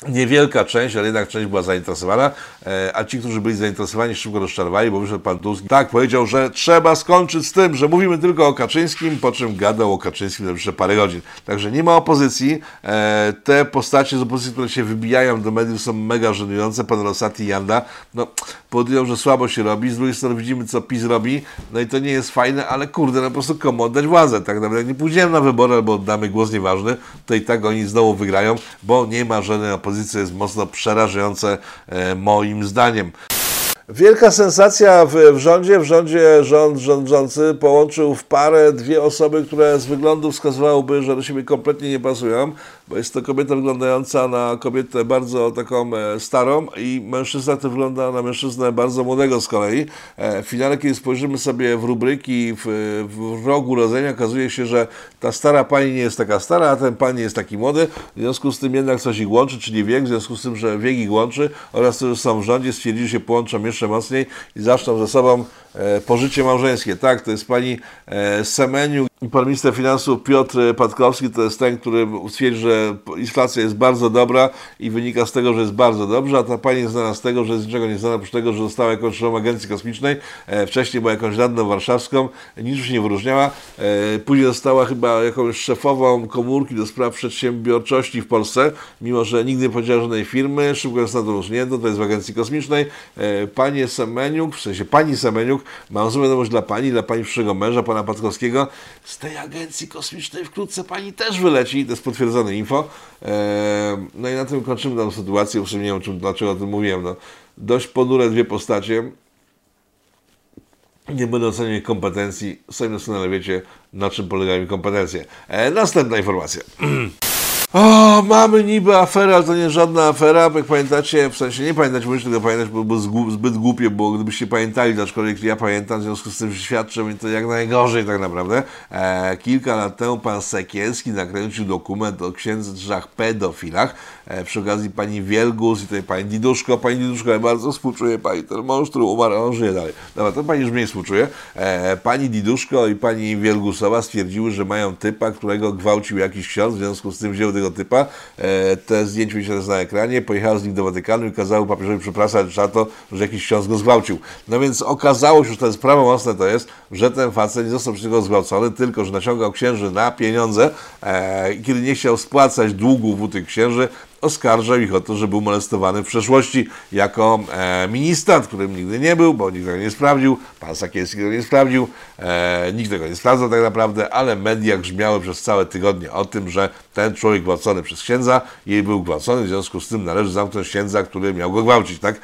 Niewielka część, ale jednak część była zainteresowana, e, a ci, którzy byli zainteresowani, szybko rozczarowali, bo wyszedł pan Tusk. Tak, powiedział, że trzeba skończyć z tym, że mówimy tylko o Kaczyńskim, po czym gadał o Kaczyńskim jeszcze parę godzin. Także nie ma opozycji. E, te postacie z opozycji, które się wybijają do mediów są mega żenujące. Pan Rosati i Janda, no, powodują, że słabo się robi. Z drugiej strony widzimy, co PiS robi, no i to nie jest fajne, ale kurde, no po prostu komu oddać władzę. Tak naprawdę, nie pójdziemy na wybory albo oddamy głos nieważny, to i tak oni znowu wygrają, bo nie ma żadnej opozycji jest mocno przerażające e, moim zdaniem. Wielka sensacja w, w, rządzie. W rządzie rząd rządzący połączył w parę dwie osoby, które z wyglądu wskazywałyby, że do siebie kompletnie nie pasują, bo jest to kobieta wyglądająca na kobietę bardzo taką e, starą i mężczyzna, który wygląda na mężczyznę bardzo młodego z kolei. E, w finale, kiedy spojrzymy sobie w rubryki w, w rogu urodzenia, okazuje się, że ta stara pani nie jest taka stara, a ten pan nie jest taki młody. W związku z tym jednak coś ich łączy, czyli wiek, w związku z tym, że wiek ich łączy oraz to, że są w rządzie, stwierdzili, że się połączą jeszcze mocniej i zaczną ze sobą pożycie małżeńskie. Tak, to jest pani e, Semeniu i pan minister finansów Piotr Patkowski to jest ten, który stwierdzi, że inflacja jest bardzo dobra i wynika z tego, że jest bardzo dobrze, a ta pani jest znana z tego, że jest niczego nie znana, oprócz tego, że została jakąś szefą agencji kosmicznej, e, wcześniej była jakąś radną warszawską, niczym się nie wyróżniała, e, później została chyba jakąś szefową komórki do spraw przedsiębiorczości w Polsce, mimo że nigdy nie powiedziała żadnej firmy, szybko została doroznięta, to jest w agencji kosmicznej. E, panie Semeniuk, w sensie pani Semeniuk, mam złą wiadomość dla pani, dla pani przyszłego męża, pana Patkowskiego, z tej agencji kosmicznej wkrótce pani też wyleci, to jest potwierdzone info. No i na tym kończymy tę sytuację, już nie wiem czym, dlaczego o tym mówiłem. No, dość ponure dwie postacie. Nie będę oceniał ich kompetencji, sami doskonale wiecie, na czym polegają kompetencje. E, następna informacja. [CLEARS THROAT] O, mamy niby aferę, ale to nie żadna afera, bo jak pamiętacie, w sensie nie pamiętać, musisz tego pamiętać, bo było zbyt głupie, bo gdybyście pamiętali, aczkolwiek ja pamiętam, w związku z tym świadczę mi to jak najgorzej tak naprawdę. E, kilka lat temu pan Sekielski nakręcił dokument o księdzach pedofilach, przy okazji pani Wielgus i tutaj pani Diduszko. Pani Diduszko, ja bardzo współczuję pani, ten mąż, który umarł, on żyje dalej. Dobra, to pani już mniej współczuje. E, pani Diduszko i pani Wielgusowa stwierdziły, że mają typa, którego gwałcił jakiś ksiądz, w związku z tym wzięły tego typa. E, te zdjęcie mi się na ekranie. Pojechał z nim do Watykanu i kazały papieżowi przepraszać za to, że jakiś ksiądz go zgwałcił. No więc okazało się, że to jest prawomocne to jest, że ten facet nie został przez niego zgwałcony, tylko że naciągał księży na pieniądze e, i kiedy nie chciał spłacać długów u tych księży, oskarżał ich o to, że był molestowany w przeszłości jako e, ministrant, którym nigdy nie był, bo nikt tego nie sprawdził, pan Sakielski tego nie sprawdził, e, nikt tego nie sprawdzał tak naprawdę, ale media grzmiały przez całe tygodnie o tym, że ten człowiek gwałcony przez księdza, jej był gwałcony, w związku z tym należy zamknąć księdza, który miał go gwałcić, tak?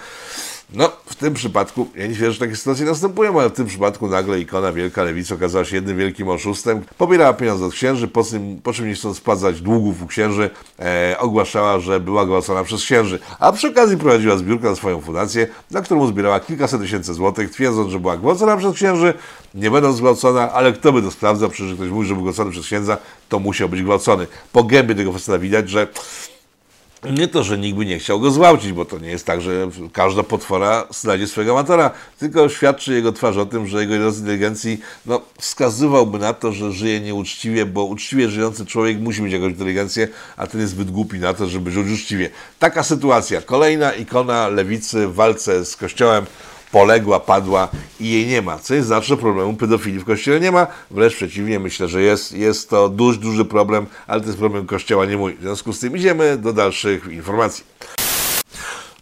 No, w tym przypadku, ja nie wierzę, że takie sytuacje następują, ale w tym przypadku nagle ikona Wielka Lewica okazała się jednym wielkim oszustem. Pobierała pieniądze od księży, po czym, po czym nie chcąc spłacać długów u księży, e, ogłaszała, że była gwałcona przez księży. A przy okazji prowadziła zbiórkę na swoją fundację, na którą zbierała kilkaset tysięcy złotych, twierdząc, że była gwałcona przez księży, nie będąc zgwałcona, ale kto by to sprawdzał, przecież ktoś mówi, że był gwałcony przez księdza, to musiał być gwałcony. Po gębie tego faceta widać, że nie to, że nikt by nie chciał go zgwałcić, bo to nie jest tak, że każda potwora znajdzie swojego amatora, tylko świadczy jego twarz o tym, że jego rodzaj inteligencji no, wskazywałby na to, że żyje nieuczciwie, bo uczciwie żyjący człowiek musi mieć jakąś inteligencję, a ten jest zbyt głupi na to, żeby żyć uczciwie. Taka sytuacja. Kolejna ikona lewicy w walce z kościołem poległa, padła i jej nie ma. Co nie znaczy, że problemu pedofilii w Kościele nie ma. Wręcz przeciwnie, myślę, że jest, jest to duży, duży problem, ale to jest problem Kościoła, nie mój. W związku z tym idziemy do dalszych informacji.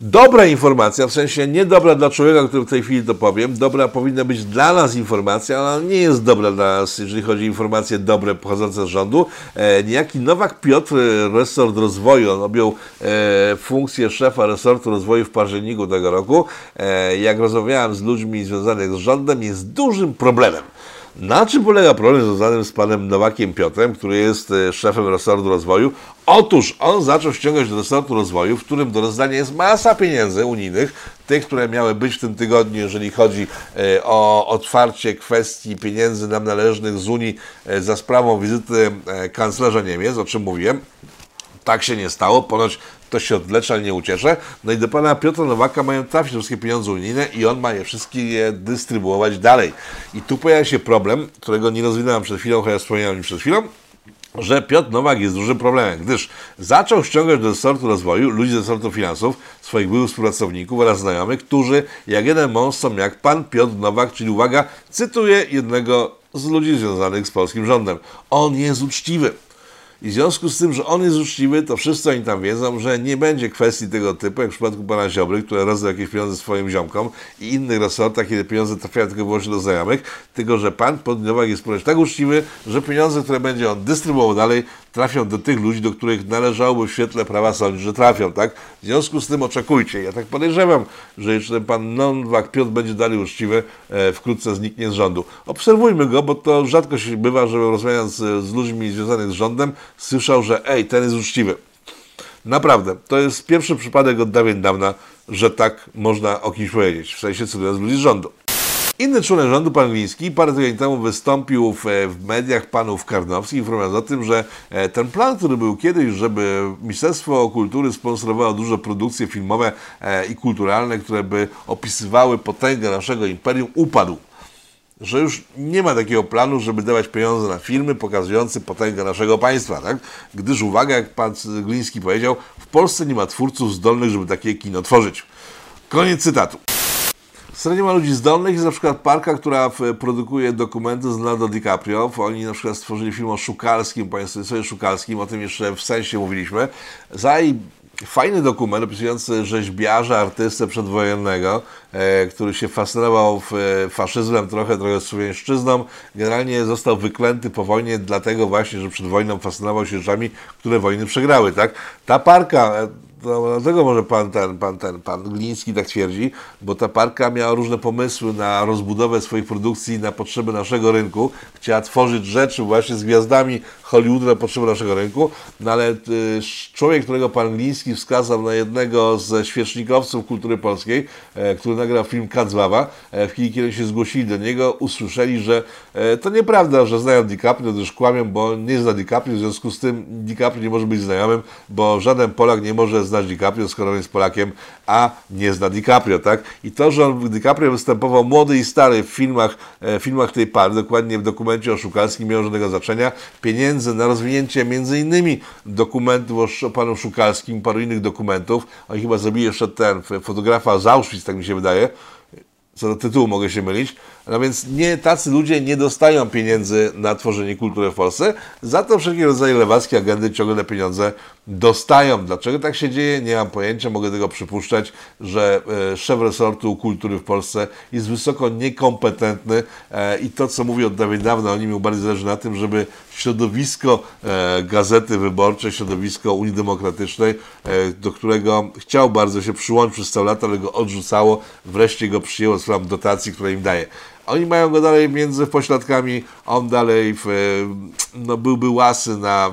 Dobra informacja, w sensie niedobra dla człowieka, który w tej chwili to powiem, dobra powinna być dla nas informacja, ale nie jest dobra dla nas, jeżeli chodzi o informacje dobre pochodzące z rządu. E, niejaki Nowak Piotr, resort rozwoju, on objął e, funkcję szefa resortu rozwoju w październiku tego roku. E, jak rozmawiałem z ludźmi związanych z rządem, jest dużym problemem. Na czym polega problem związany z panem Nowakiem Piotrem, który jest e, szefem resortu rozwoju? Otóż on zaczął ściągać do resortu rozwoju, w którym do rozdania jest masa pieniędzy unijnych, tych, które miały być w tym tygodniu, jeżeli chodzi e, o otwarcie kwestii pieniędzy nam należnych z Unii e, za sprawą wizyty kanclerza Niemiec, o czym mówiłem. Tak się nie stało, ponoć to się odwlecze, ale nie ucieszę. No i do pana Piotra Nowaka mają trafić wszystkie pieniądze unijne i on ma je wszystkie je dystrybuować dalej. I tu pojawia się problem, którego nie rozwinąłem przed chwilą, chociaż wspomniałem przed chwilą, że Piotr Nowak jest dużym problemem, gdyż zaczął ściągać do resortu rozwoju ludzi z resortu finansów, swoich byłych współpracowników oraz znajomych, którzy jak jeden mąż są jak pan Piotr Nowak, czyli uwaga, cytuję jednego z ludzi związanych z polskim rządem. On jest uczciwy. I w związku z tym, że on jest uczciwy, to wszyscy oni tam wiedzą, że nie będzie kwestii tego typu, jak w przypadku pana Ziobry, który rozdał jakieś pieniądze swoim ziomkom i innych resortach, kiedy pieniądze trafiają tylko wyłącznie do znajomych, tylko że pan Podnowak jest ponoć tak uczciwy, że pieniądze, które będzie on dystrybuował dalej, trafią do tych ludzi, do których należałoby w świetle prawa sądzić, że trafią, tak? W związku z tym oczekujcie. Ja tak podejrzewam, że jeszcze ten pan Nowak Piotr będzie dalej uczciwy, e, wkrótce zniknie z rządu. Obserwujmy go, bo to rzadko się bywa, że rozmawiając z, ludźmi związanych z rządem, słyszał, że ej, ten jest uczciwy. Naprawdę, to jest pierwszy przypadek od dawien dawna, że tak można o kimś powiedzieć, w sensie cytując ludzi z rządu. Inny członek rządu, pan Gliński, parę tygodni temu wystąpił w, w mediach panów Karnowskich, informując o tym, że e, ten plan, który był kiedyś, żeby Ministerstwo Kultury sponsorowało duże produkcje filmowe e, i kulturalne, które by opisywały potęgę naszego imperium, upadł że już nie ma takiego planu, żeby dawać pieniądze na filmy pokazujące potęgę naszego państwa, tak? Gdyż uwaga, jak pan Gliński powiedział, w Polsce nie ma twórców zdolnych, żeby takie kino tworzyć. Koniec cytatu. Wcale nie ma ludzi zdolnych. Jest na przykład parka, która produkuje dokumenty z Leonardo DiCaprio. Oni na przykład stworzyli film o Szukalskim, państwie Szukalskim, o tym jeszcze w sensie mówiliśmy. Zaj fajny dokument opisujący rzeźbiarza, artystę przedwojennego, e, który się fascynował e, faszyzmem, trochę, trochę słowiańszczyzną. Generalnie został wyklęty po wojnie dlatego właśnie, że przed wojną fascynował się rzeczami, które wojny przegrały. Tak? Ta parka e, to dlatego może pan ten, pan ten, pan Gliński tak twierdzi, bo ta parka miała różne pomysły na rozbudowę swoich produkcji na potrzeby naszego rynku. Chciała tworzyć rzeczy właśnie z gwiazdami Hollywoodu na potrzeby naszego rynku, no ale y, człowiek, którego pan Gliński wskazał na jednego ze świecznikowców kultury polskiej, e, który nagrał film Kadzława, e, w chwili, kiedy się zgłosili do niego, usłyszeli, że e, to nieprawda, że znają DiCaprio, gdyż kłamią, bo nie zna DiCaprio, w związku z tym DiCaprio nie może być znajomym, bo żaden Polak nie może znać DiCaprio, skoro jest Polakiem, a nie zna DiCaprio, tak? I to, że on DiCaprio występował młody i stary w filmach, w filmach tej pary, dokładnie w dokumencie o Szukalskim, nie miało żadnego znaczenia. Pieniędzy na rozwinięcie między innymi dokumentów o panu Szukalskim, paru innych dokumentów. Oni chyba zrobili jeszcze ten, fotografa z Auschwitz, tak mi się wydaje, co do tytułu mogę się mylić, No więc nie, tacy ludzie nie dostają pieniędzy na tworzenie kultury w Polsce, za to wszelkie rodzaje lewackie agendy ciągle pieniądze dostają. Dlaczego tak się dzieje? Nie mam pojęcia, mogę tego przypuszczać, że e, szef resortu kultury w Polsce jest wysoko niekompetentny e, i to, co mówi od dawna, o nim mu bardziej zależy na tym, żeby środowisko e, Gazety Wyborczej, środowisko Unii Demokratycznej, do którego chciał bardzo się przyłączyć przez całe lata, ale go odrzucało, wreszcie go przyjęło z dotacji, które im daje. Oni mają go dalej między pośladkami, on dalej w, e, no, byłby łasy na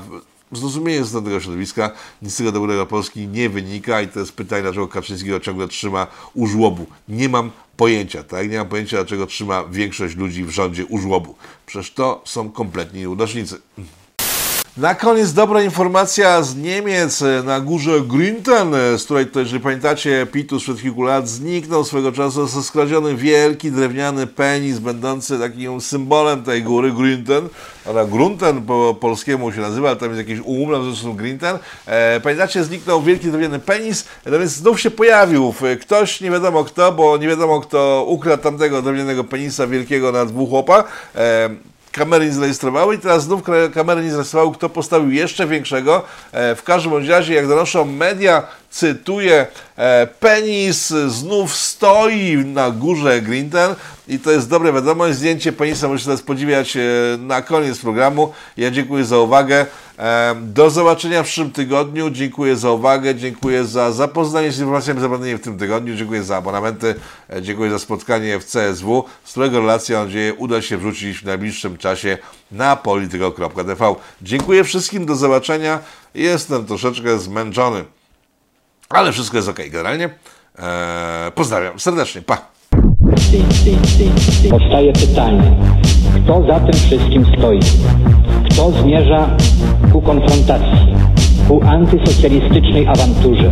zrozumienie z tego środowiska, nic z tego dobrego Polski nie wynika i to jest pytanie, dlaczego Kaczyński go ciągle trzyma u żłobu. Nie mam pojęcia, tak? Nie mam pojęcia, dlaczego trzyma większość ludzi w rządzie u żłobu. Przecież to są kompletni nieudacznicy. Na koniec dobra informacja z Niemiec e, na górze Grinten, e, z której to, jeżeli pamiętacie, Pitus przed kilku lat zniknął swego czasu, został skradziony wielki drewniany penis, będący takim symbolem tej góry Grinten. Ona Grunten po polskiemu się nazywa, ale tam jest jakiś umlaut, zresztą Grinten. E, pamiętacie, zniknął wielki drewniany penis, więc znów się pojawił ktoś, nie wiadomo kto, bo nie wiadomo kto ukradł tamtego drewnianego penisa wielkiego na dwóch chłopa. E, kamery nie zarejestrowały i teraz znów kamery nie zarejestrowały, kto postawił jeszcze większego. E, w każdym razie, jak donoszą media, cytuję, e, penis znów stoi na górze Grinten i to jest dobre wiadomość. Zdjęcie penisa możecie teraz podziwiać e, na koniec programu. Ja dziękuję za uwagę. Do zobaczenia w przyszłym tygodniu. Dziękuję za uwagę, dziękuję za zapoznanie się z informacjami zabranymi w tym tygodniu, dziękuję za abonamenty, dziękuję za spotkanie w CSW, z którego relacja, mam nadzieję, uda się wrzucić w najbliższym czasie na polityko.tv. Dziękuję wszystkim, do zobaczenia. Jestem troszeczkę zmęczony, ale wszystko jest ok. Generalnie eee, pozdrawiam serdecznie. Pa! Powstaje pytanie, kto za tym wszystkim stoi? Kto zmierza ku konfrontacji, ku antysocjalistycznej awanturze?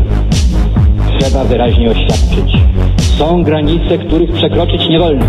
Trzeba wyraźnie oświadczyć. Są granice, których przekroczyć nie wolno.